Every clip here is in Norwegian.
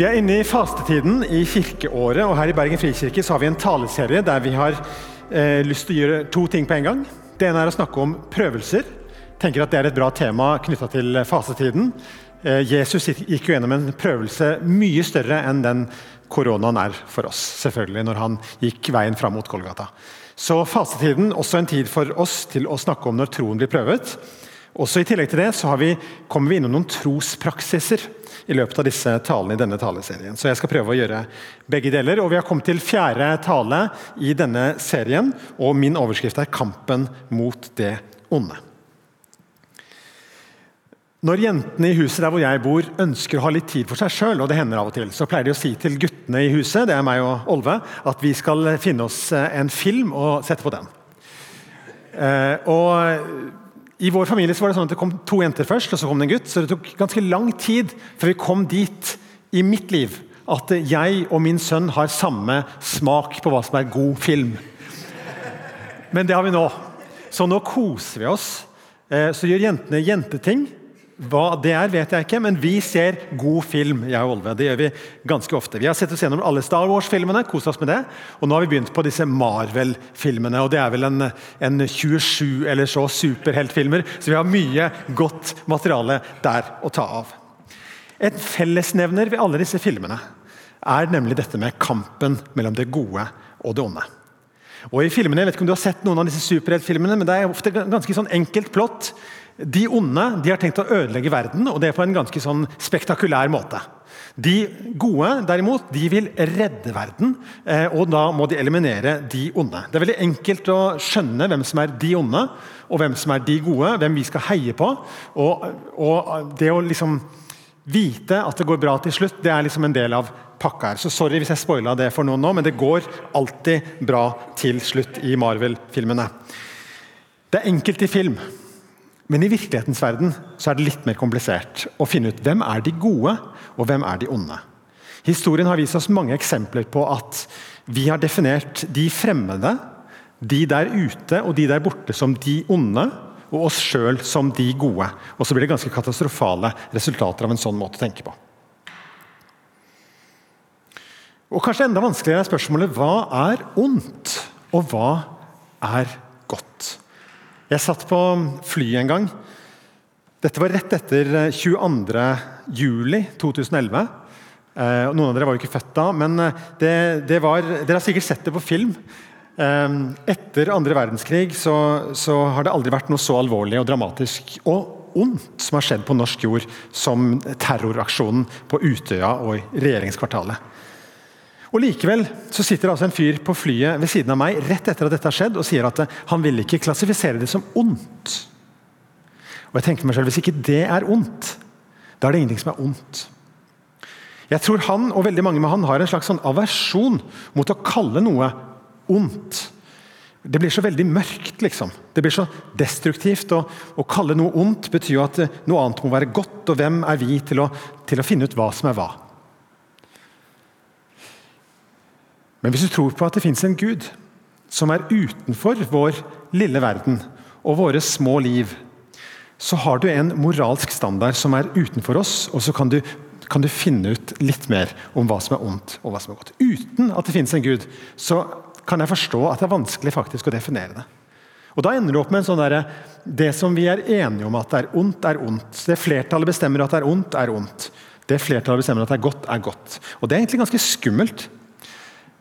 Vi er inne i fastetiden i kirkeåret, og her i Bergen frikirke har vi en taleserie der vi har eh, lyst til å gjøre to ting på en gang. Det ene er å snakke om prøvelser. tenker at Det er et bra tema knytta til fastetiden. Eh, Jesus gikk jo gjennom en prøvelse mye større enn den koronaen er for oss, selvfølgelig, når han gikk veien fram mot Kolgata. Så fastetiden også en tid for oss til å snakke om når troen blir prøvet. Også I tillegg til det så vi, kommer vi innom noen trospraksiser i løpet av disse talene i denne taleserien. Så jeg skal prøve å gjøre begge deler. og Vi har kommet til fjerde tale i denne serien, og min overskrift er 'Kampen mot det onde'. Når jentene i huset der hvor jeg bor ønsker å ha litt tid for seg sjøl, og det hender av og til, så pleier de å si til guttene i huset det er meg og Olve, at vi skal finne oss en film og sette på den. Eh, og i vår familie så var det sånn at det kom to jenter først, og så kom det en gutt. Så det tok ganske lang tid før vi kom dit i mitt liv at jeg og min sønn har samme smak på hva som er god film. Men det har vi nå. Så nå koser vi oss. Eh, så gjør jentene jenteting. Hva det er, vet jeg ikke, men vi ser god film. jeg og Olve. Det gjør vi ganske ofte. Vi har sett oss gjennom alle Star Wars-filmene, kost oss med det. Og nå har vi begynt på disse Marvel-filmene. og Det er vel en, en 27 eller så superheltfilmer, så vi har mye godt materiale der å ta av. En fellesnevner ved alle disse filmene er nemlig dette med kampen mellom det gode og det onde. Og i filmene, jeg vet ikke om du har sett noen av disse superheltfilmene, men det er ofte ganske sånn enkelt plott. De onde de har tenkt å ødelegge verden, og det er på en ganske sånn spektakulær måte. De gode derimot, de vil redde verden, eh, og da må de eliminere de onde. Det er veldig enkelt å skjønne hvem som er de onde, og hvem som er de gode, hvem vi skal heie på. Og, og det å liksom vite at det går bra til slutt, det er liksom en del av pakka her. Så sorry hvis jeg spoila det for noen nå, men det går alltid bra til slutt i Marvel-filmene. Det er enkelt i film. Men i virkelighetens verden så er det litt mer komplisert å finne ut hvem er de gode og hvem er de onde. Historien har vist oss mange eksempler på at vi har definert de fremmede, de der ute og de der borte som de onde, og oss sjøl som de gode. Og så blir det ganske katastrofale resultater av en sånn måte å tenke på. Og Kanskje enda vanskeligere er spørsmålet hva er ondt, og hva er godt? Jeg satt på flyet en gang. Dette var rett etter 22.07.2011. Eh, noen av dere var jo ikke født da, men eh, det, det var, dere har sikkert sett det på film. Eh, etter andre verdenskrig så, så, har det aldri vært noe så alvorlig og dramatisk og ondt som har skjedd på norsk jord som terroraksjonen på Utøya og i regjeringskvartalet. Og Likevel så sitter altså en fyr på flyet ved siden av meg rett etter at dette har skjedd, og sier at han vil ikke klassifisere det som ondt. Og jeg tenker meg selv, Hvis ikke det er ondt, da er det ingenting som er ondt. Jeg tror han og veldig mange med han har en slags sånn aversjon mot å kalle noe ondt. Det blir så veldig mørkt, liksom. Det blir så destruktivt. Og, å kalle noe ondt betyr jo at noe annet må være godt, og hvem er vi til å, til å finne ut hva som er hva? Men hvis du tror på at det fins en Gud som er utenfor vår lille verden og våre små liv, så har du en moralsk standard som er utenfor oss, og så kan du, kan du finne ut litt mer om hva som er ondt og hva som er godt. Uten at det finnes en Gud, så kan jeg forstå at det er vanskelig faktisk å definere det. Og Da ender du opp med en sånn der, Det som vi er enige om at det er ondt, er ondt. Det flertallet bestemmer at det er ondt, er ondt. Det flertallet bestemmer at det er godt, er godt. Og Det er egentlig ganske skummelt.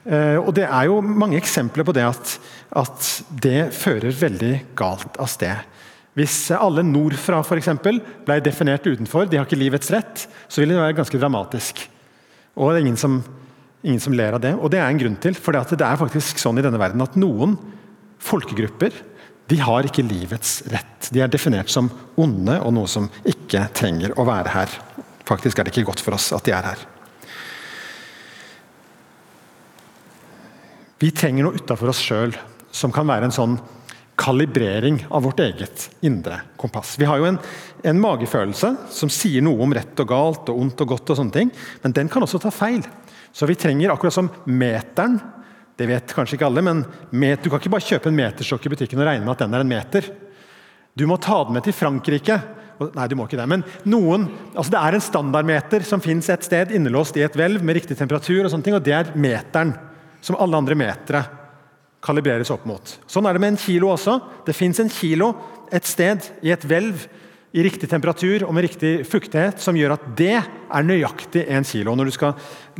Eh, og Det er jo mange eksempler på det at, at det fører veldig galt av sted. Hvis alle nordfra for eksempel, ble definert utenfor, de har ikke livets rett, så ville det være ganske dramatisk. Og det er ingen som, ingen som ler av det. Og det er en grunn til. For det er faktisk sånn i denne verden at noen folkegrupper de har ikke livets rett. De er definert som onde og noe som ikke trenger å være her. Faktisk er det ikke godt for oss at de er her. Vi trenger noe utafor oss sjøl som kan være en sånn kalibrering av vårt eget indre kompass. Vi har jo en, en, magefølelse som sier noe om rett og galt og ondt og godt, og sånne ting, men den kan også ta feil. Så vi trenger, akkurat som meteren Det vet kanskje ikke alle, men met, du kan ikke bare kjøpe en meterstokk i butikken og regne med at den er en meter. Du må ta den med til Frankrike Nei, du må ikke det. Men noen, altså det er en standardmeter som fins et sted innelåst i et hvelv med riktig temperatur, og sånne ting, og det er meteren som alle andre metere kalibreres opp mot. Sånn er det med en kilo også. Det fins en kilo et sted i et hvelv i riktig temperatur og med riktig fuktighet som gjør at det er nøyaktig en kilo når du skal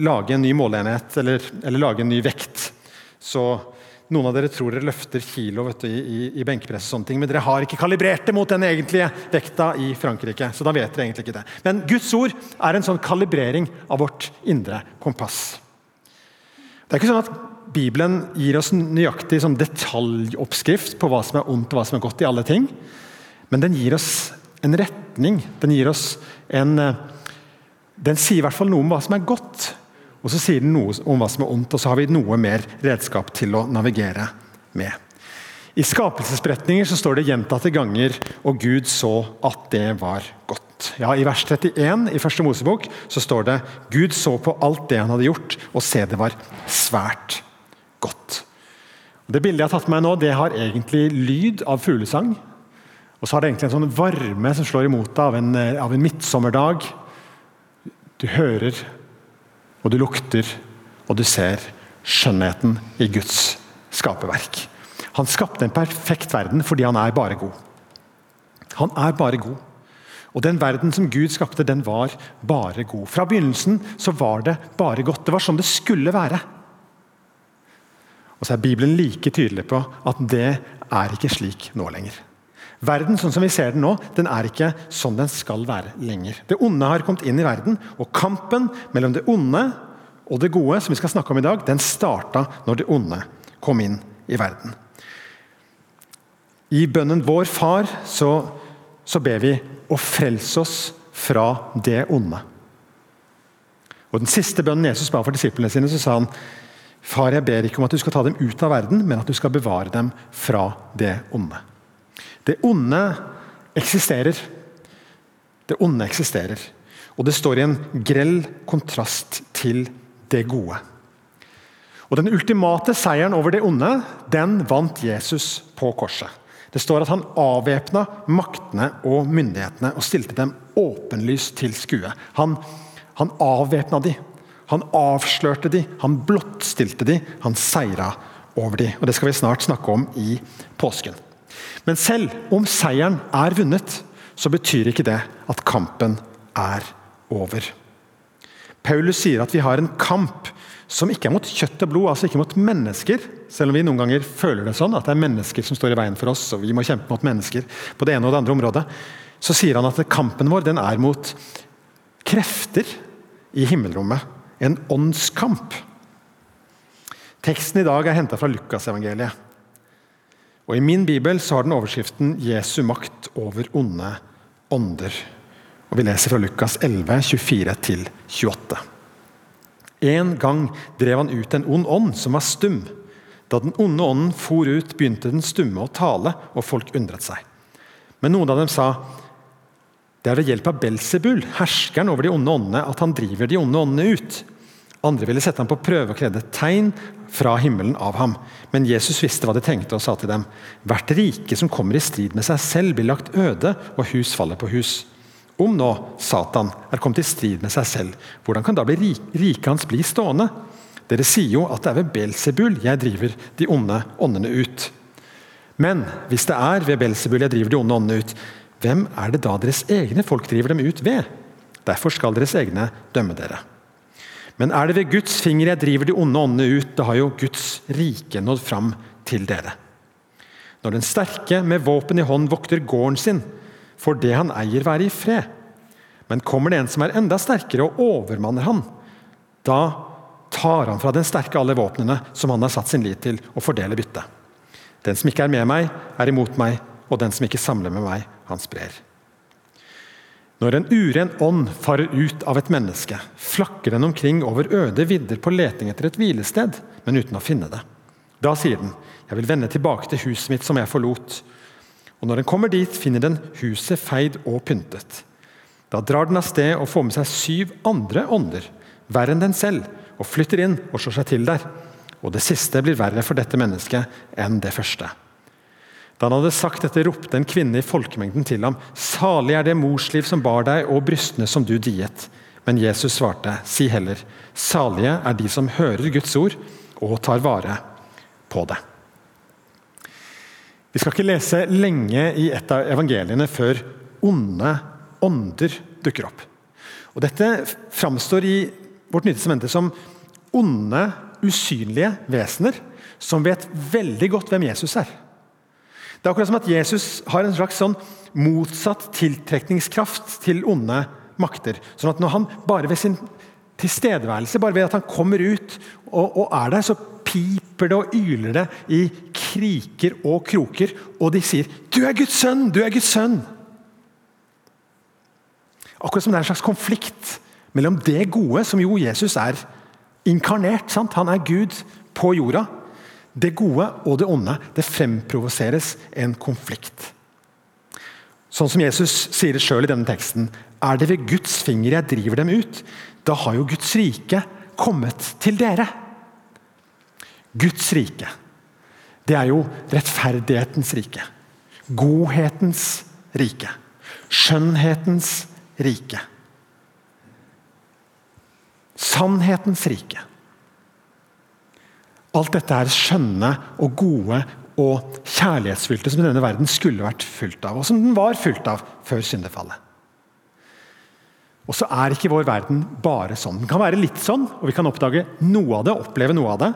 lage en ny måleenhet eller, eller lage en ny vekt. Så noen av dere tror dere løfter kilo du, i, i, i benkpress, og sånne ting, men dere har ikke kalibrert det mot den egentlige vekta i Frankrike. så da vet dere egentlig ikke det. Men Guds ord er en sånn kalibrering av vårt indre kompass. Det er ikke sånn at Bibelen gir oss nøyaktig sånn detaljoppskrift på hva som er ondt og hva som er godt i alle ting. Men den gir oss en retning. Den gir oss en eh, Den sier i hvert fall noe om hva som er godt. Og så sier den noe om hva som er ondt, og så har vi noe mer redskap til å navigere med. I skapelsesberetninger så står det gjentatte ganger 'og Gud så at det var godt'. Ja, I vers 31 i første Mosebok så står det Gud så på alt det han hadde gjort, og se det var svært godt. Det bildet jeg har tatt med meg nå, det har egentlig lyd av fuglesang. Og så har det egentlig en sånn varme som slår imot deg av en, av en midtsommerdag. Du hører, og du lukter, og du ser skjønnheten i Guds skaperverk. Han skapte en perfekt verden fordi han er bare god. Han er bare god. Og Den verden som Gud skapte, den var bare god. Fra begynnelsen så var det bare godt. Det var sånn det skulle være. Og så er Bibelen like tydelig på at det er ikke slik nå lenger. Verden sånn som vi ser den nå, den er ikke sånn den skal være lenger. Det onde har kommet inn i verden, og kampen mellom det onde og det gode som vi skal snakke om i dag, den starta når det onde kom inn i verden. I bønnen 'Vår Far' så, så ber vi og frels oss fra det onde. Og Den siste bønnen Jesus ba for disiplene sine, så sa han Far, jeg ber ikke om at du skal ta dem ut av verden, men at du skal bevare dem fra det onde. Det onde eksisterer. Det onde eksisterer. Og det står i en grell kontrast til det gode. Og Den ultimate seieren over det onde den vant Jesus på korset. Det står at han avvæpna maktene og myndighetene og stilte dem åpenlyst til skue. Han, han avvæpna de, han avslørte de, han blottstilte de, han seira over de. Og Det skal vi snart snakke om i påsken. Men selv om seieren er vunnet, så betyr ikke det at kampen er over. Paulus sier at vi har en kamp som ikke er mot kjøtt og blod, altså ikke mot mennesker. Selv om vi noen ganger føler det sånn, at det er mennesker som står i veien for oss, og vi må kjempe mot mennesker på det ene og det andre området. Så sier han at kampen vår den er mot krefter i himmelrommet. En åndskamp. Teksten i dag er henta fra Lukasevangeliet. Og I min bibel så har den overskriften 'Jesu makt over onde ånder'. Og Vi leser fra Lukas 11, 24-28. En gang drev han ut en ond ånd som var stum. Da den onde ånden for ut, begynte den stumme å tale, og folk undret seg. Men noen av dem sa det er ved hjelp av Belsebul, herskeren over de onde åndene, at han driver de onde åndene ut. Andre ville sette ham på prøve og krevde tegn fra himmelen av ham. Men Jesus visste hva de tenkte og sa til dem.: Hvert rike som kommer i strid med seg selv, blir lagt øde, og hus faller på hus. Om nå Satan er kommet i strid med seg selv, hvordan kan da bli riket hans bli stående? Dere sier jo at det er ved Belsebul jeg driver de onde åndene ut. Men hvis det er ved Belsebul jeg driver de onde åndene ut, hvem er det da deres egne folk driver dem ut ved? Derfor skal deres egne dømme dere. Men er det ved Guds finger jeg driver de onde åndene ut, da har jo Guds rike nådd fram til dere. Når den sterke med våpen i hånd vokter gården sin, får det han eier, være i fred. Men kommer det en som er enda sterkere og overmanner han, da tar han fra den sterke alle våpnene som han har satt sin lit til, og fordeler byttet. Den som ikke er med meg, er imot meg, og den som ikke samler med meg, han sprer. Når en uren ånd farer ut av et menneske, flakker den omkring over øde vidder på leting etter et hvilested, men uten å finne det. Da sier den, 'Jeg vil vende tilbake til huset mitt som jeg forlot.' Og Når den kommer dit, finner den huset feid og pyntet. Da drar den av sted og får med seg syv andre ånder, verre enn den selv, og flytter inn og slår seg til der. Og det siste blir verre for dette mennesket enn det første. Da han hadde sagt dette, ropte en kvinne i folkemengden til ham. Salig er det morsliv som bar deg, og brystene som du diet. Men Jesus svarte, si heller, salige er de som hører Guds ord og tar vare på det. Vi skal ikke lese lenge i et av evangeliene før onde ånder dukker opp. Og Dette framstår i vårt Nye som onde, usynlige vesener som vet veldig godt hvem Jesus er. Det er akkurat som at Jesus har en slags sånn motsatt tiltrekningskraft til onde makter. Sånn at når han bare ved sin tilstedeværelse, bare ved at han kommer ut og, og er der, så piper det og yler det i kriker og kroker, og de sier 'Du er Guds sønn! Du er Guds sønn!' Akkurat som det er en slags konflikt mellom det gode, som jo Jesus er inkarnert. Sant? Han er Gud på jorda. Det gode og det onde. Det fremprovoseres en konflikt. Sånn som Jesus sier det sjøl i denne teksten. Er det ved Guds finger jeg driver dem ut, da har jo Guds rike kommet til dere. Guds rike, det er jo rettferdighetens rike. Godhetens rike. Skjønnhetens rike. Sannhetens rike. Alt dette er skjønne og gode og kjærlighetsfylte som denne verden skulle vært fylt av, og som den var fylt av før syndefallet. Og så er ikke vår verden bare sånn. Den kan være litt sånn, og vi kan oppdage noe av det, oppleve noe av det,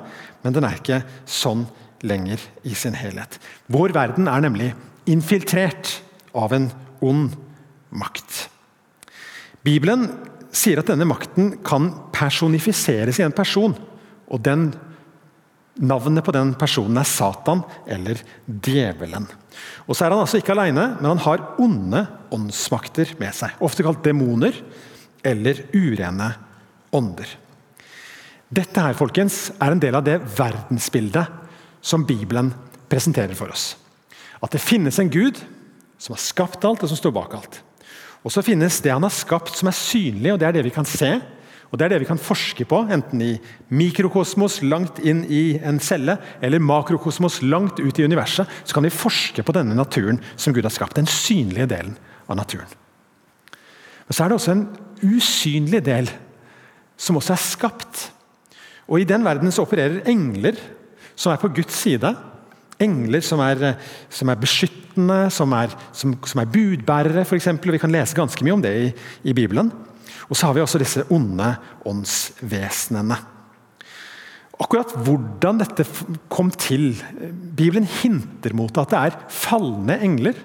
men den er ikke sånn lenger i sin helhet. Vår verden er nemlig infiltrert av en ond makt. Bibelen sier at denne makten kan personifiseres i en person. og den Navnet på den personen er Satan eller Djevelen. Og så er Han altså ikke alene, men han har onde åndsmakter med seg. Ofte kalt demoner eller urene ånder. Dette her, folkens, er en del av det verdensbildet som Bibelen presenterer for oss. At det finnes en Gud som har skapt alt, og som står bak alt. Og så finnes det han har skapt som er synlig, og det er det vi kan se og Det er det vi kan forske på, enten i mikrokosmos langt inn i en celle, eller makrokosmos langt ut i universet. Så kan vi forske på denne naturen som Gud har skapt. Den synlige delen av naturen. Men så er det også en usynlig del som også er skapt. Og I den verden så opererer engler som er på Guds side. Engler som er, som er beskyttende, som er, som, som er budbærere, f.eks. Vi kan lese ganske mye om det i, i Bibelen. Og så har vi også disse onde åndsvesenene. Akkurat hvordan dette kom til Bibelen hinter mot at det er falne engler.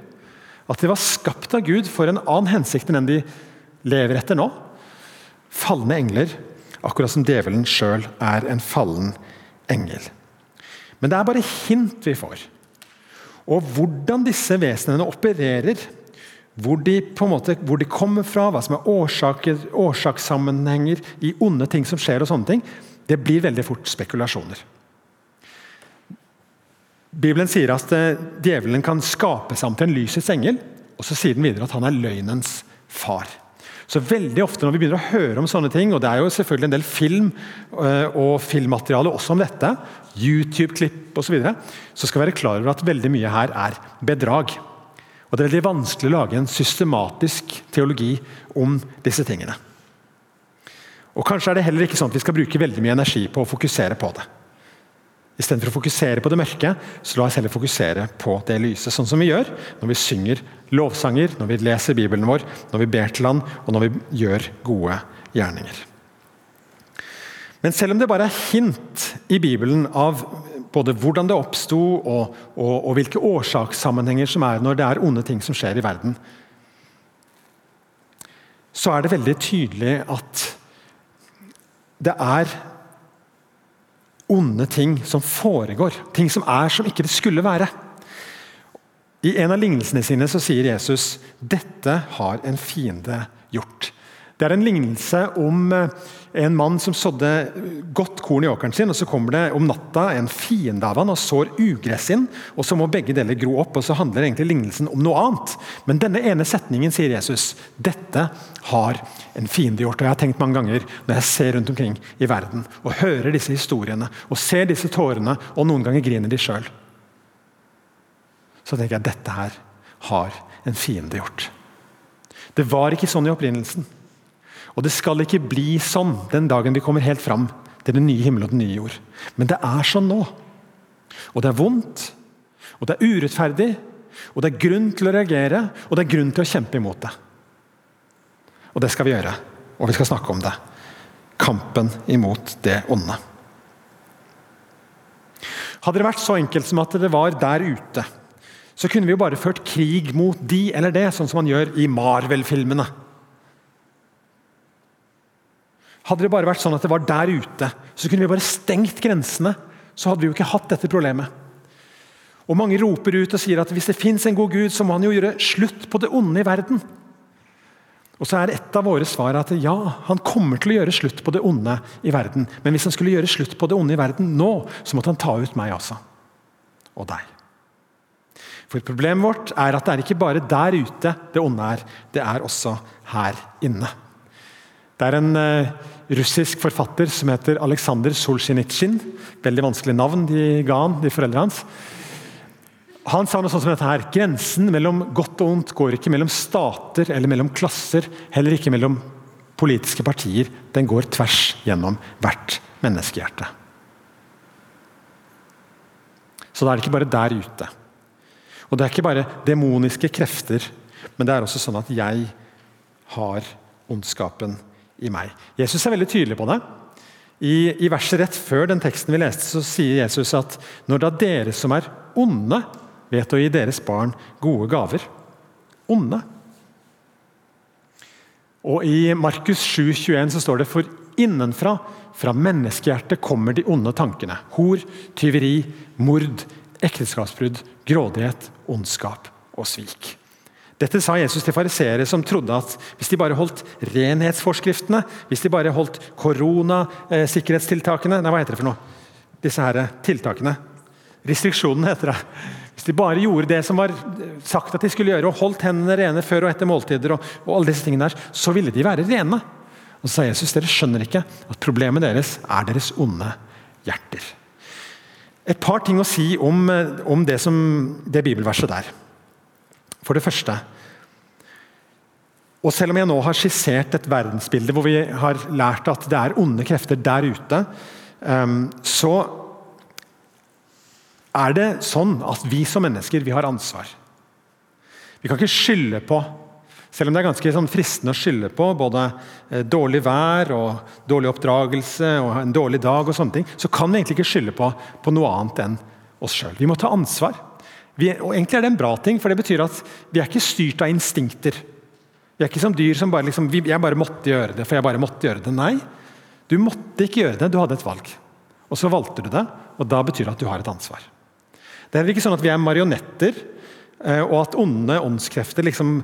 At de var skapt av Gud for en annen hensikt enn den de lever etter nå. Falne engler, akkurat som djevelen sjøl er en fallen engel. Men det er bare hint vi får. Og hvordan disse vesenene opererer, hvor de, måte, hvor de kommer fra, hva som er årsaker, årsakssammenhenger i onde ting som skjer, og sånne ting, det blir veldig fort spekulasjoner. Bibelen sier at uh, djevelen kan skape seg om til en lysets engel. og Så sier den videre at han er løgnens far. Så veldig ofte når vi begynner å høre om sånne ting, og det er jo selvfølgelig en del film uh, og filmmateriale også om dette, YouTube-klipp osv., så, videre, så skal vi være klar over at veldig mye her er bedrag. Og Det er veldig vanskelig å lage en systematisk teologi om disse tingene. Og Kanskje er det heller ikke sånn at vi skal bruke veldig mye energi på å fokusere på det. Istedenfor å fokusere på det mørke, så la oss heller fokusere på det lyse. Sånn som vi gjør når vi synger lovsanger, når vi leser Bibelen vår, når vi ber til Han, og når vi gjør gode gjerninger. Men selv om det bare er hint i Bibelen av både hvordan det oppsto og, og, og, hvilke årsakssammenhenger som er når det er onde ting som skjer i verden, så er det veldig tydelig at det er onde ting som foregår. Ting som er som ikke det skulle være. I en av lignelsene sine så sier Jesus dette har en fiende gjort. Det er en lignelse om eh, en mann som sådde godt korn i åkeren sin. og Så kommer det om natta en fiende av han og sår ugress inn. og Så må begge deler gro opp. og Så handler egentlig lignelsen om noe annet. Men denne ene setningen sier Jesus dette har en fiende gjort. og Jeg har tenkt mange ganger når jeg ser rundt omkring i verden og hører disse historiene og ser disse tårene, og noen ganger griner de sjøl. så tenker jeg dette her har en fiende gjort. Det var ikke sånn i opprinnelsen. Og det skal ikke bli sånn den dagen vi kommer helt fram til den nye himmel og den nye jord. Men det er sånn nå. Og det er vondt, og det er urettferdig, og det er grunn til å reagere, og det er grunn til å kjempe imot det. Og det skal vi gjøre, og vi skal snakke om det. Kampen imot det onde. Hadde det vært så enkelt som at det var der ute, så kunne vi jo bare ført krig mot de eller det, sånn som man gjør i Marvel-filmene. Hadde det bare vært sånn at det var der ute, så kunne vi bare stengt grensene. Så hadde vi jo ikke hatt dette problemet. Og Mange roper ut og sier at hvis det fins en god Gud, så må han jo gjøre slutt på det onde i verden. Og så er Et av våre svar at ja, han kommer til å gjøre slutt på det onde i verden. Men hvis han skulle gjøre slutt på det onde i verden nå, så måtte han ta ut meg også. Og deg. For Problemet vårt er at det er ikke bare der ute det onde er, det er også her inne. Det er en uh, russisk forfatter som heter Aleksandr Solzjenitsyn. Veldig vanskelig navn de ga han, de foreldrene hans. Han sa noe sånt som dette her. Grensen mellom godt og ondt går ikke mellom stater eller mellom klasser, heller ikke mellom politiske partier. Den går tvers gjennom hvert menneskehjerte. Så det er ikke bare der ute. Og det er ikke bare demoniske krefter, men det er også sånn at jeg har ondskapen i meg. Jesus er veldig tydelig på det. I, I verset rett før den teksten vi leste, så sier Jesus at når da dere som er onde, vet å gi deres barn gode gaver. Onde. Og I Markus 7, 21 så står det for innenfra, fra menneskehjertet, kommer de onde tankene. Hor, tyveri, mord, ekteskapsbrudd, grådighet, ondskap og svik. Dette sa Jesus til fariseere som trodde at hvis de bare holdt renhetsforskriftene, hvis de bare holdt koronasikkerhetstiltakene Nei, hva heter det for noe? Disse her tiltakene. Restriksjonene heter det. Hvis de bare gjorde det som var sagt at de skulle gjøre, og holdt hendene rene før og etter måltider, og, og alle disse tingene der, så ville de være rene. Og så sa Jesus dere skjønner ikke at problemet deres er deres onde hjerter. Et par ting å si om, om det, som, det bibelverset der. For det første og Selv om jeg nå har skissert et verdensbilde hvor vi har lært at det er onde krefter der ute, ehm, så er det sånn at vi som mennesker vi har ansvar. Vi kan ikke skylde på selv om det er ganske sånn fristende å skylde på både eh, dårlig vær og dårlig oppdragelse og en dårlig dag, og sånne ting, så kan vi egentlig ikke skylde på, på noe annet enn oss sjøl. Vi må ta ansvar. Vi, og Egentlig er det en bra ting, for det betyr at vi er ikke styrt av instinkter. Vi er ikke som dyr som bare liksom, jeg bare måtte gjøre det, for jeg bare måtte gjøre det. Nei, du måtte ikke gjøre det, du hadde et valg. Og så valgte du det, og da betyr det at du har et ansvar. Det er ikke sånn at vi er marionetter, eh, og at onde åndskrefter liksom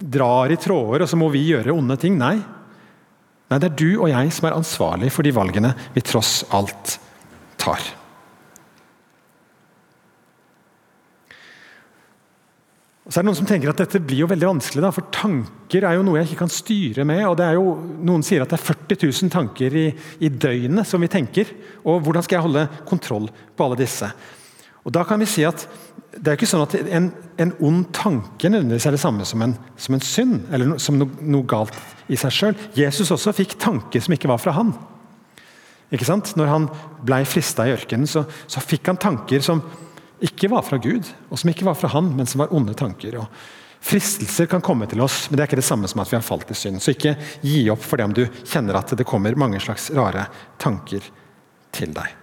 drar i tråder, og så må vi gjøre onde ting. Nei. Nei, det er du og jeg som er ansvarlig for de valgene vi tross alt tar. Og så er det Noen som tenker at dette blir jo veldig vanskelig, da, for tanker er jo noe jeg ikke kan styre med. og det er jo, Noen sier at det er 40 000 tanker i, i døgnet som vi tenker. og Hvordan skal jeg holde kontroll på alle disse? Og da kan vi si at Det er ikke sånn at en, en ond tanke nødvendigvis er det samme som en, som en synd, eller no, som no, noe galt i seg sjøl. Jesus også fikk tanker som ikke var fra han. Ikke sant? Når han ble frista i ørkenen, så, så fikk han tanker som ikke var fra Gud, og som ikke var fra Han, men som var onde tanker. Og fristelser kan komme til oss, men det er ikke det samme som at vi har falt i synd. Så ikke gi opp for det om du kjenner at det kommer mange slags rare tanker til deg.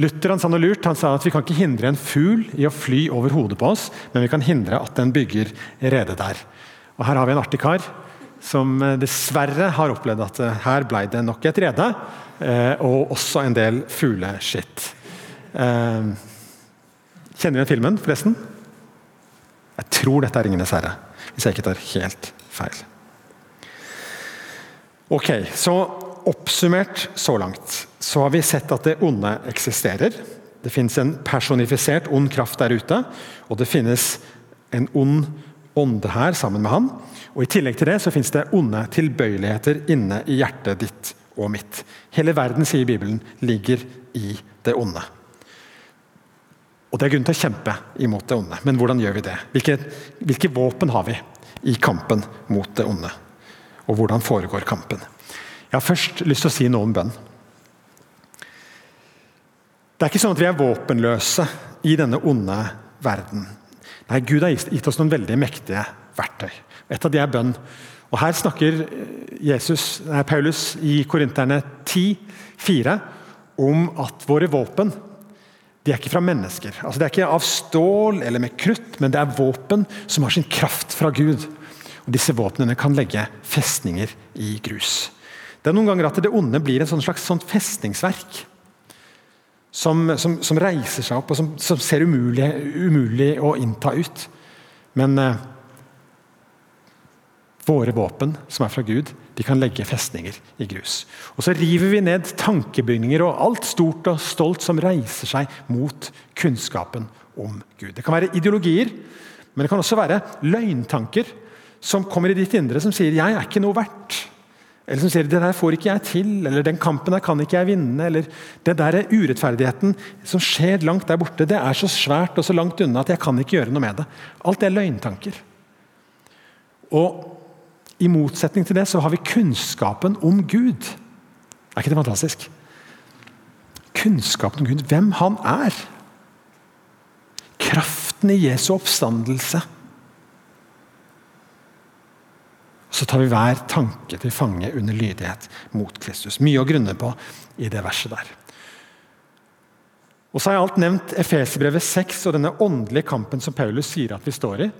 Luther han sa noe lurt. Han sa at vi kan ikke hindre en fugl i å fly over hodet på oss, men vi kan hindre at den bygger rede der. Og Her har vi en artig kar som eh, dessverre har opplevd at eh, her ble det nok et rede, eh, og også en del fugleskitt. Eh, kjenner du igjen filmen, forresten? Jeg tror dette er 'Ringenes herre', hvis jeg ikke tar helt feil. Ok, så Oppsummert så langt så har vi sett at det onde eksisterer. Det finnes en personifisert ond kraft der ute, og det finnes en ond ånde her sammen med han. Og I tillegg til det så finnes det onde tilbøyeligheter inne i hjertet ditt og mitt. Hele verden, sier Bibelen, ligger i det onde. Og Det er grunn til å kjempe imot det onde. Men hvordan gjør vi det? Hvilke, hvilke våpen har vi i kampen mot det onde? Og hvordan foregår kampen? Jeg har først lyst til å si noe om bønn. Det er ikke sånn at vi er våpenløse i denne onde verden. Nei, Gud har gitt oss noen veldig mektige verktøy. Et av de er bønn. Og Her snakker Jesus, nei, Paulus i Korinterne 10, 4, om at våre våpen de er ikke fra mennesker. Altså, det er ikke av stål eller med krutt, men det er våpen som har sin kraft fra Gud. Og Disse våpnene kan legge festninger i grus. Det er noen ganger at det onde blir en sånn slags festningsverk. Som, som, som, reiser seg opp og som, som ser umulig, umulig, å innta ut. Men eh, Våre våpen, som er fra Gud, de kan legge festninger i grus. Og Så river vi ned tankebygninger og alt stort og stolt som reiser seg mot kunnskapen om Gud. Det kan være ideologier, men det kan også være løgntanker som kommer i ditt indre som sier 'jeg er ikke noe verdt'. Eller som sier 'det der får ikke jeg til', eller 'den kampen der kan ikke jeg vinne'. Eller 'det der er urettferdigheten som skjer langt der borte, det er så svært og så langt unna at jeg kan ikke gjøre noe med det'. Alt det er løgntanker. Og i motsetning til det så har vi kunnskapen om Gud. Er ikke det fantastisk? Kunnskapen om Gud, hvem han er. Kraften i Jesu oppstandelse. Så tar vi hver tanke til fange under lydighet mot Kristus. Mye å grunne på i det verset der. Og så har jeg alt nevnt Efeserbrevet 6 og denne åndelige kampen som Paulus sier at vi står i.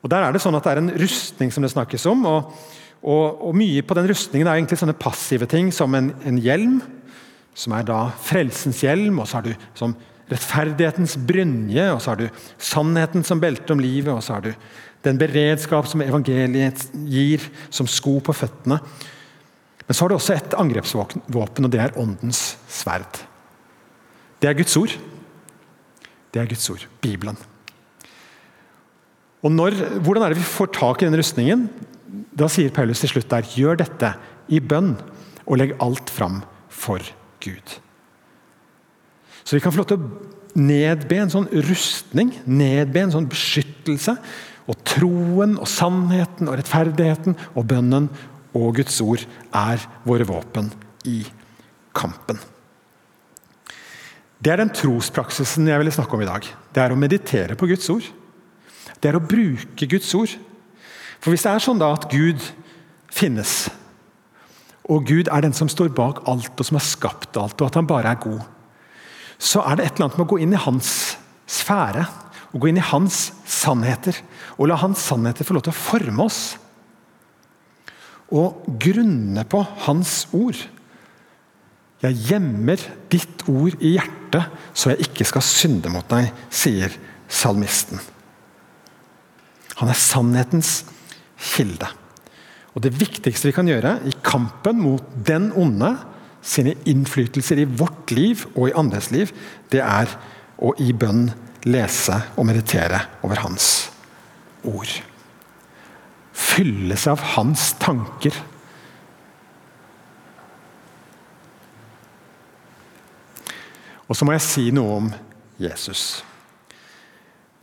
Og Der er det sånn at det er en rustning som det snakkes om. og, og, og Mye på den rustningen er egentlig sånne passive ting, som en, en, hjelm, som er da frelsens hjelm. og så har du som rettferdighetens brynje, og så har du sannheten som belte om livet, og så har du den beredskap som evangeliet gir, som sko på føttene. Men så har du også et angrepsvåpen, og det er åndens sverd. Det er Guds ord. Det er Guds ord, Bibelen. Og når, Hvordan er det vi får tak i den rustningen? Da sier Paulus til slutt der gjør dette i bønn og legg alt fram for Gud. Så vi kan få lov til å nedbe en sånn rustning, nedbe en sånn beskyttelse. Og troen og sannheten og rettferdigheten og bønnen og Guds ord er våre våpen i kampen. Det er den trospraksisen jeg ville snakke om i dag. Det er å meditere på Guds ord det er å bruke Guds ord. For hvis det er sånn da at Gud finnes, og Gud er den som står bak alt og som har skapt alt, og at han bare er god, så er det et eller annet med å gå inn i hans sfære og gå inn i hans sannheter. Og la hans sannheter få lov til å forme oss. Og grunne på hans ord. Jeg gjemmer ditt ord i hjertet, så jeg ikke skal synde mot deg, sier salmisten. Han er sannhetens kilde. Og Det viktigste vi kan gjøre i kampen mot den onde, sine innflytelser i vårt liv og i andres liv, det er å i bønn lese og meditere over hans ord. Fylle seg av hans tanker. Og så må jeg si noe om Jesus.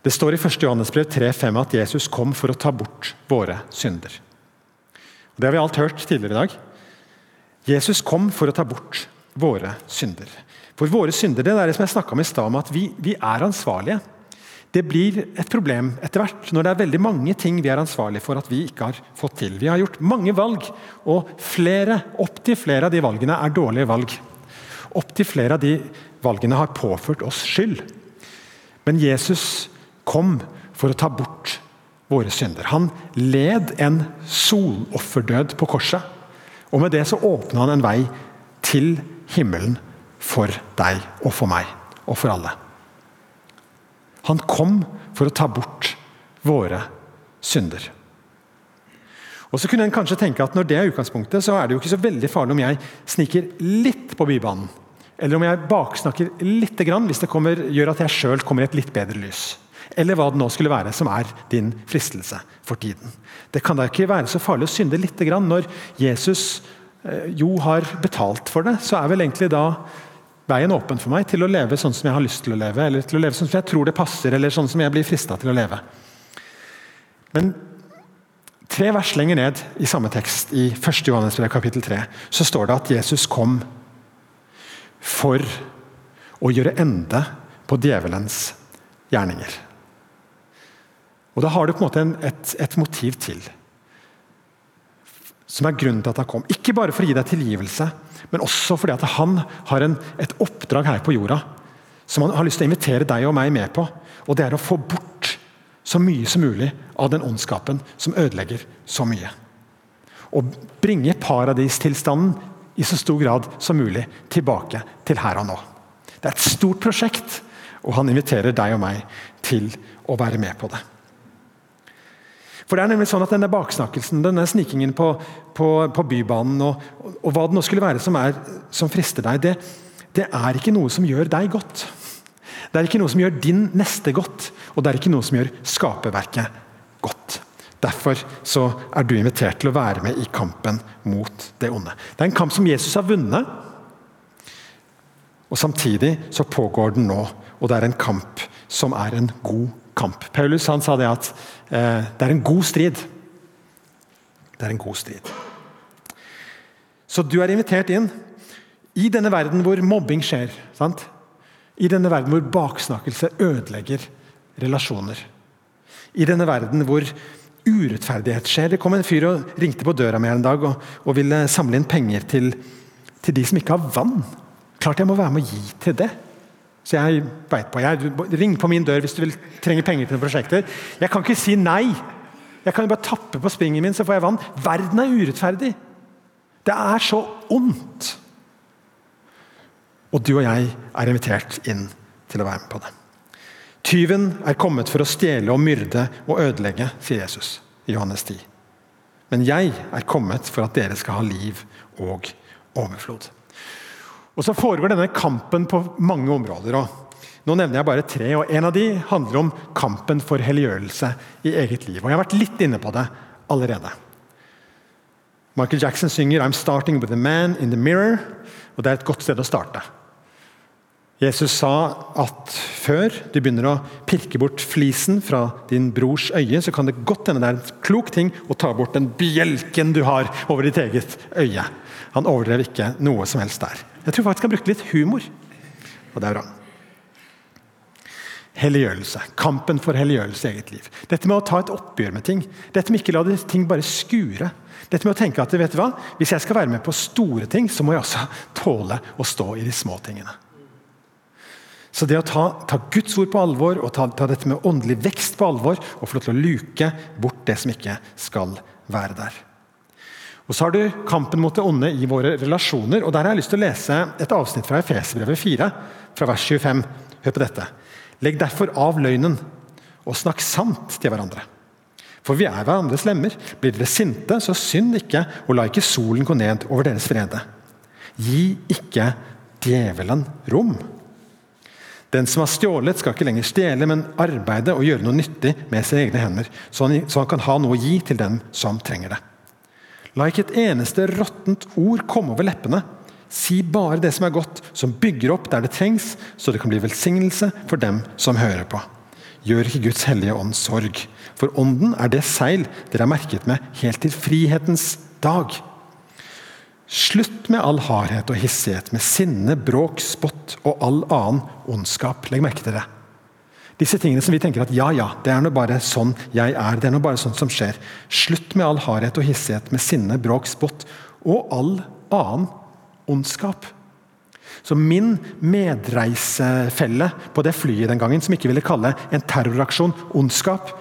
Det står i 1. Johannesbrev 3,5 at Jesus kom for å ta bort våre synder. Det har vi alt hørt tidligere i dag. Jesus kom for å ta bort våre synder. For våre synder det er det som jeg om i stad, om at vi, vi, er ansvarlige. Det blir et problem etter hvert når det er veldig mange ting vi er ansvarlige for at vi ikke har fått til. Vi har gjort mange valg, og flere, opptil flere av de valgene er dårlige valg. Opptil flere av de valgene har påført oss skyld. Men Jesus kom for å ta bort våre synder. Han led en solofferdød på korset. Og med det så åpna han en vei til himmelen for deg og for meg og for alle. Han kom for å ta bort våre synder. Og så kunne en kanskje tenke at Når det er utgangspunktet, så er det jo ikke så veldig farlig om jeg sniker litt på bybanen. Eller om jeg baksnakker litt, hvis det kommer, gjør at jeg sjøl kommer i et litt bedre lys. Eller hva det nå skulle være som er din fristelse for tiden. Det kan da ikke være så farlig å synde litt når Jesus eh, jo har betalt for det. Så er vel egentlig da veien åpen for meg til å leve sånn som jeg har lyst til å leve, eller til å leve sånn som jeg tror det passer, eller sånn som jeg blir frista til å leve. Men tre vers lenger ned i samme tekst, i 1. Johannes kapittel 3, så står det at Jesus kom for å gjøre ende på djevelens gjerninger. Og Da har du på en måte en, et, et motiv til, som er grunnen til at han kom. Ikke bare for å gi deg tilgivelse, men også fordi at han har en, et oppdrag her på jorda som han har lyst til å invitere deg og meg med på. Og det er å få bort så mye som mulig av den ondskapen som ødelegger så mye. Og bringe paradistilstanden i så stor grad som mulig tilbake til her og nå. Det er et stort prosjekt, og han inviterer deg og meg til å være med på det. For det er nemlig sånn at Denne baksnakkelsen, denne snikingen på, på, på bybanen og, og, hva det nå skulle være som, er, som frister deg, det, det, er ikke noe som gjør deg godt. Det er ikke noe som gjør din neste godt, og det er ikke noe som gjør skaperverket godt. Derfor så er du invitert til å være med i kampen mot det onde. Det er en kamp som Jesus har vunnet, og samtidig så pågår den nå. Og det er en kamp som er en god kamp. Paulus han sa det at eh, det er en god strid. Det er en god strid. Så du er invitert inn i denne verden hvor mobbing skjer. Sant? I denne verden hvor baksnakkelse ødelegger relasjoner. I denne verden hvor urettferdighet skjer. Det kom en fyr og ringte på døra mi en dag og, og ville samle inn penger til, til de som ikke har vann. Klart jeg må være med å gi til det. Så jeg veit på. Jeg, ring på min dør hvis du vil trenger penger til noen prosjekter. Jeg kan ikke si nei. Jeg kan jo bare tappe på springen min, så får jeg vann. Verden er urettferdig. Det er så ondt. Og du og jeg er invitert inn til å være med på det. Tyven er kommet for å stjele og myrde og ødelegge, sier Jesus i Johannes 10. Men jeg er kommet for at dere skal ha liv og overflod. Og så foregår denne kampen på mange områder. nå nevner jeg bare tre. og En av de handler om kampen for helliggjørelse i eget liv. og Jeg har vært litt inne på det allerede. Michael Jackson synger 'I'm starting with a man in the mirror'. og Det er et godt sted å starte. Jesus sa at før du begynner å pirke bort flisen fra din brors øye, så kan det godt hende det er en klok ting å ta bort den bjelken du har over ditt eget øye. Han overdrev ikke noe som helst der. Jeg tror faktisk han brukte litt humor, og det er bra. Helliggjørelse. Kampen for helliggjørelse i eget liv. Dette med å ta et oppgjør med ting. Dette med ikke la ting bare skure. Dette med å tenke at vet du hva? Hvis jeg skal være med på store ting, så må jeg også tåle å stå i de små tingene. Så det å ta, ta Guds ord på alvor og ta, ta, dette med åndelig vekst på alvor og få lov til å luke bort det som ikke skal være der. Og Så har du kampen mot det onde i våre relasjoner. og Der har jeg lyst til å lese et avsnitt fra Efesbrevet 4, fra vers 25. Hør på dette. Legg derfor av løgnen, og snakk sant til hverandre. For vi er hverandres lemmer. Blir dere sinte, så synd ikke, og la ikke solen gå ned over deres frede. Gi ikke djevelen rom. Den som har stjålet, skal ikke lenger stjele, men arbeide og gjøre noe nyttig med sine egne hender, så han, kan ha noe å gi til dem som trenger det. La ikke et eneste råttent ord komme over leppene. Si bare det som er godt, som bygger opp der det trengs, så det kan bli velsignelse for dem som hører på. Gjør ikke Guds hellige ånd sorg, for ånden er det seil dere er merket med helt til frihetens dag. Slutt med all hardhet og hissighet, med sinne, bråk, spott og all annen ondskap. Legg merke til det. Disse tingene som vi tenker at ja, ja, det er nå bare sånn jeg er. det er nå bare sånn som skjer. Slutt med all hardhet og hissighet, med sinne, bråk, spott og all annen ondskap. Så Min medreisefelle på det flyet den gangen, som ikke ville kalle en terroraksjon ondskap,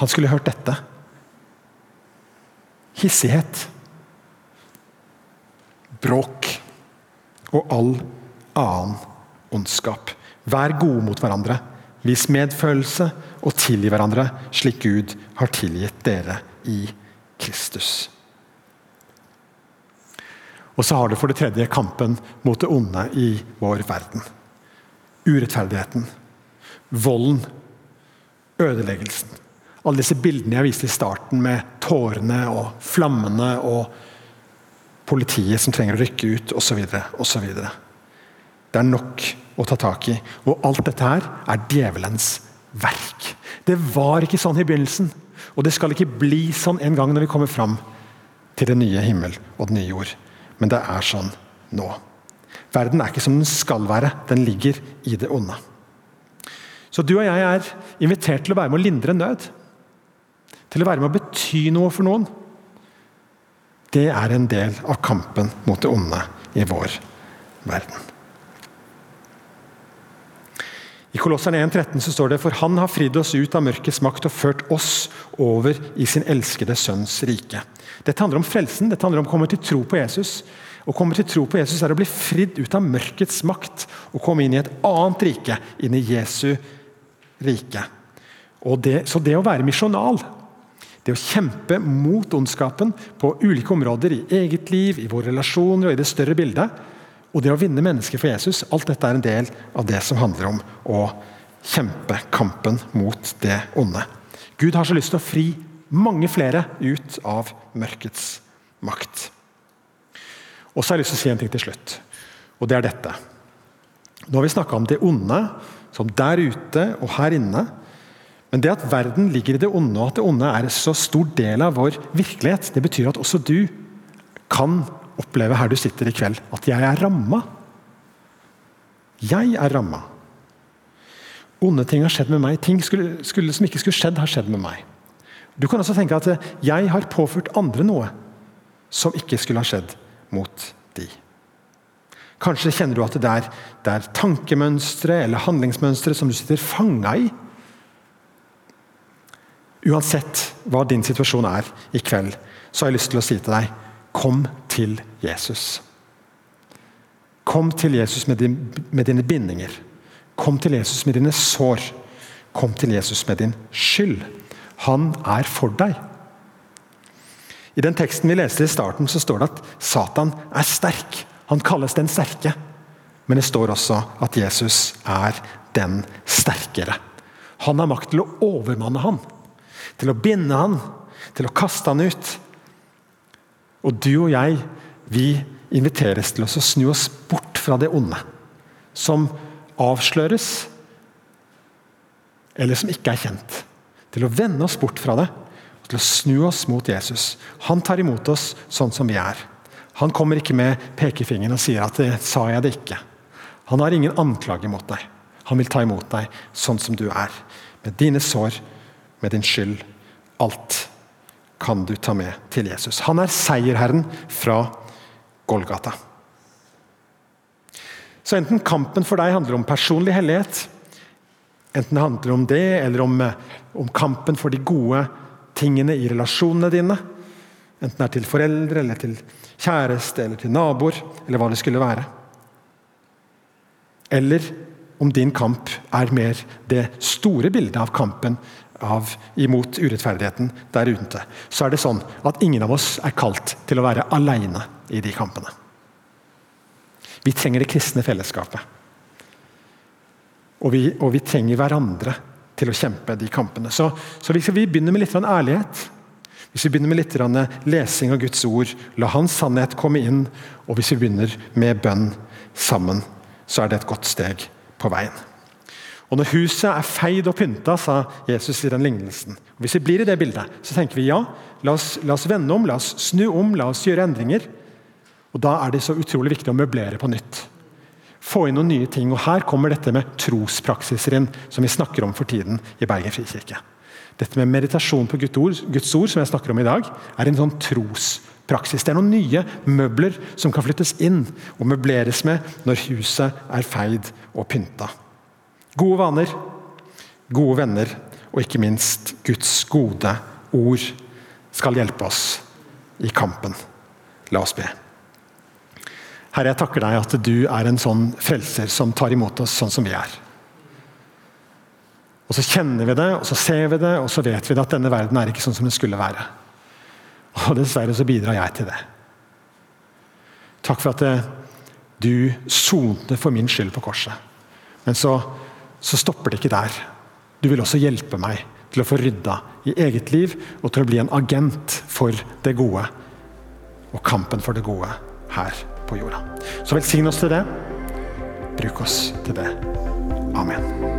han skulle hørt dette. Hissighet. Bråk. Og all annen ondskap. Vær gode mot hverandre Vis medfølelse og tilgi hverandre, slik Gud har tilgitt dere i Kristus. Og så har du for det tredje kampen mot det onde i vår verden. Urettferdigheten, volden, ødeleggelsen. Alle disse bildene jeg viste i starten, med tårene og flammene og politiet som trenger å rykke ut, osv. osv. Det er nok å ta tak i. Og alt dette her er djevelens verk. Det var ikke sånn i begynnelsen, og det skal ikke bli sånn en gang når vi kommer fram til den nye himmel og den nye jord. Men det er sånn nå. Verden er ikke som den skal være. Den ligger i det onde. Så du og jeg er invitert til å være med å lindre nød. Til å være med å bety noe for noen. Det er en del av kampen mot det onde i vår verden. I Kolosserne 1,13 så står det for han har fridd oss ut av mørkets makt og ført oss over i sin elskede sønns rike. Dette handler om frelsen, dette handler om å komme til tro på Jesus. Å komme til tro på Jesus er å bli fridd ut av mørkets makt og komme inn i et annet rike, inn i Jesu rike. Det, så det å være misjonal, det å kjempe mot ondskapen på ulike områder i eget liv, i våre relasjoner og i det større bildet, og det å vinne mennesker for Jesus, alt dette er en del av det som handler om å kjempe kampen mot det onde. Gud har så lyst til å fri mange flere ut av mørkets makt. Og så har jeg lyst til å si en ting til slutt, og det er dette. Nå har vi snakka om det onde, som der ute og her inne. Men det at verden ligger i det onde, og at det onde er en så stor del av vår virkelighet, det betyr at også du kan oppleve her du sitter i kveld, at jeg er ramma. Jeg er ramma. Onde ting har skjedd med meg. Ting skulle, skulle, som ikke skulle skjedd, har skjedd med meg. Du kan også tenke at jeg har påført andre noe som ikke skulle ha skjedd mot de. Kanskje kjenner du at det er, det er tankemønstre eller handlingsmønstre som du sitter fanga i. Uansett hva din situasjon er i kveld, så har jeg lyst til å si til deg Kom til Jesus. Kom til Jesus med, din, med dine bindinger. Kom til Jesus med dine sår. Kom til Jesus med din skyld. Han er for deg. I den teksten vi leste i starten, så står det at Satan er sterk. Han kalles den sterke. Men det står også at Jesus er den sterkere. Han har makt til å overmanne han, til å binde han, til å kaste han ut. Og du og jeg, vi inviteres til å snu oss bort fra det onde. Som avsløres, eller som ikke er kjent. Til å vende oss bort fra det, og til å snu oss mot Jesus. Han tar imot oss sånn som vi er. Han kommer ikke med pekefingeren og sier at det sa jeg det ikke. Han har ingen anklage mot deg. Han vil ta imot deg sånn som du er. Med dine sår, med din skyld. Alt kan du ta med til Jesus. Han er seierherren fra Golgata. Så enten kampen for deg handler om personlig hellighet, enten det handler om det, eller om, om kampen for de gode tingene i relasjonene dine, enten det er til foreldre, eller til kjæreste, eller til naboer, eller hva det skulle være. Eller om din kamp er mer det store bildet av kampen av, imot urettferdigheten der ute, så er det sånn at ingen av oss er kalt til å være alene i de kampene. Vi trenger det kristne fellesskapet. Og vi, og vi trenger hverandre til å kjempe de kampene. Så, så hvis vi begynner med litt ærlighet, hvis vi begynner med litt lesing av Guds ord, la Hans sannhet komme inn, og hvis vi begynner med bønn sammen, så er det et godt steg på veien. Og Når huset er feid og pynta, sa Jesus i den lignelsen. Og Hvis vi blir i det bildet, så tenker vi ja, la oss, la oss vende om, la oss snu om, la oss gjøre endringer. Og Da er det så utrolig viktig å møblere på nytt. Få inn noen nye ting. og Her kommer dette med trospraksiser inn, som vi snakker om for tiden i Bergen frikirke. Dette med meditasjon på Guds ord, som jeg snakker om i dag, er en sånn trospraksis. Det er noen nye møbler som kan flyttes inn og møbleres med når huset er feid og pynta. Gode vaner, gode venner og ikke minst Guds gode ord skal hjelpe oss i kampen. La oss be. Herre, jeg takker deg at du er en sånn frelser som tar imot oss sånn som vi er. Og Så kjenner vi det, og så ser vi det, og så vet vi det at denne verden er ikke sånn som den skulle være. Og Dessverre så bidrar jeg til det. Takk for at eh, du sonte for min skyld på korset. Men så så stopper det ikke der. Du vil også hjelpe meg til å få rydda i eget liv og til å bli en agent for det gode og kampen for det gode her på jorda. Så velsign oss til det. Bruk oss til det. Amen.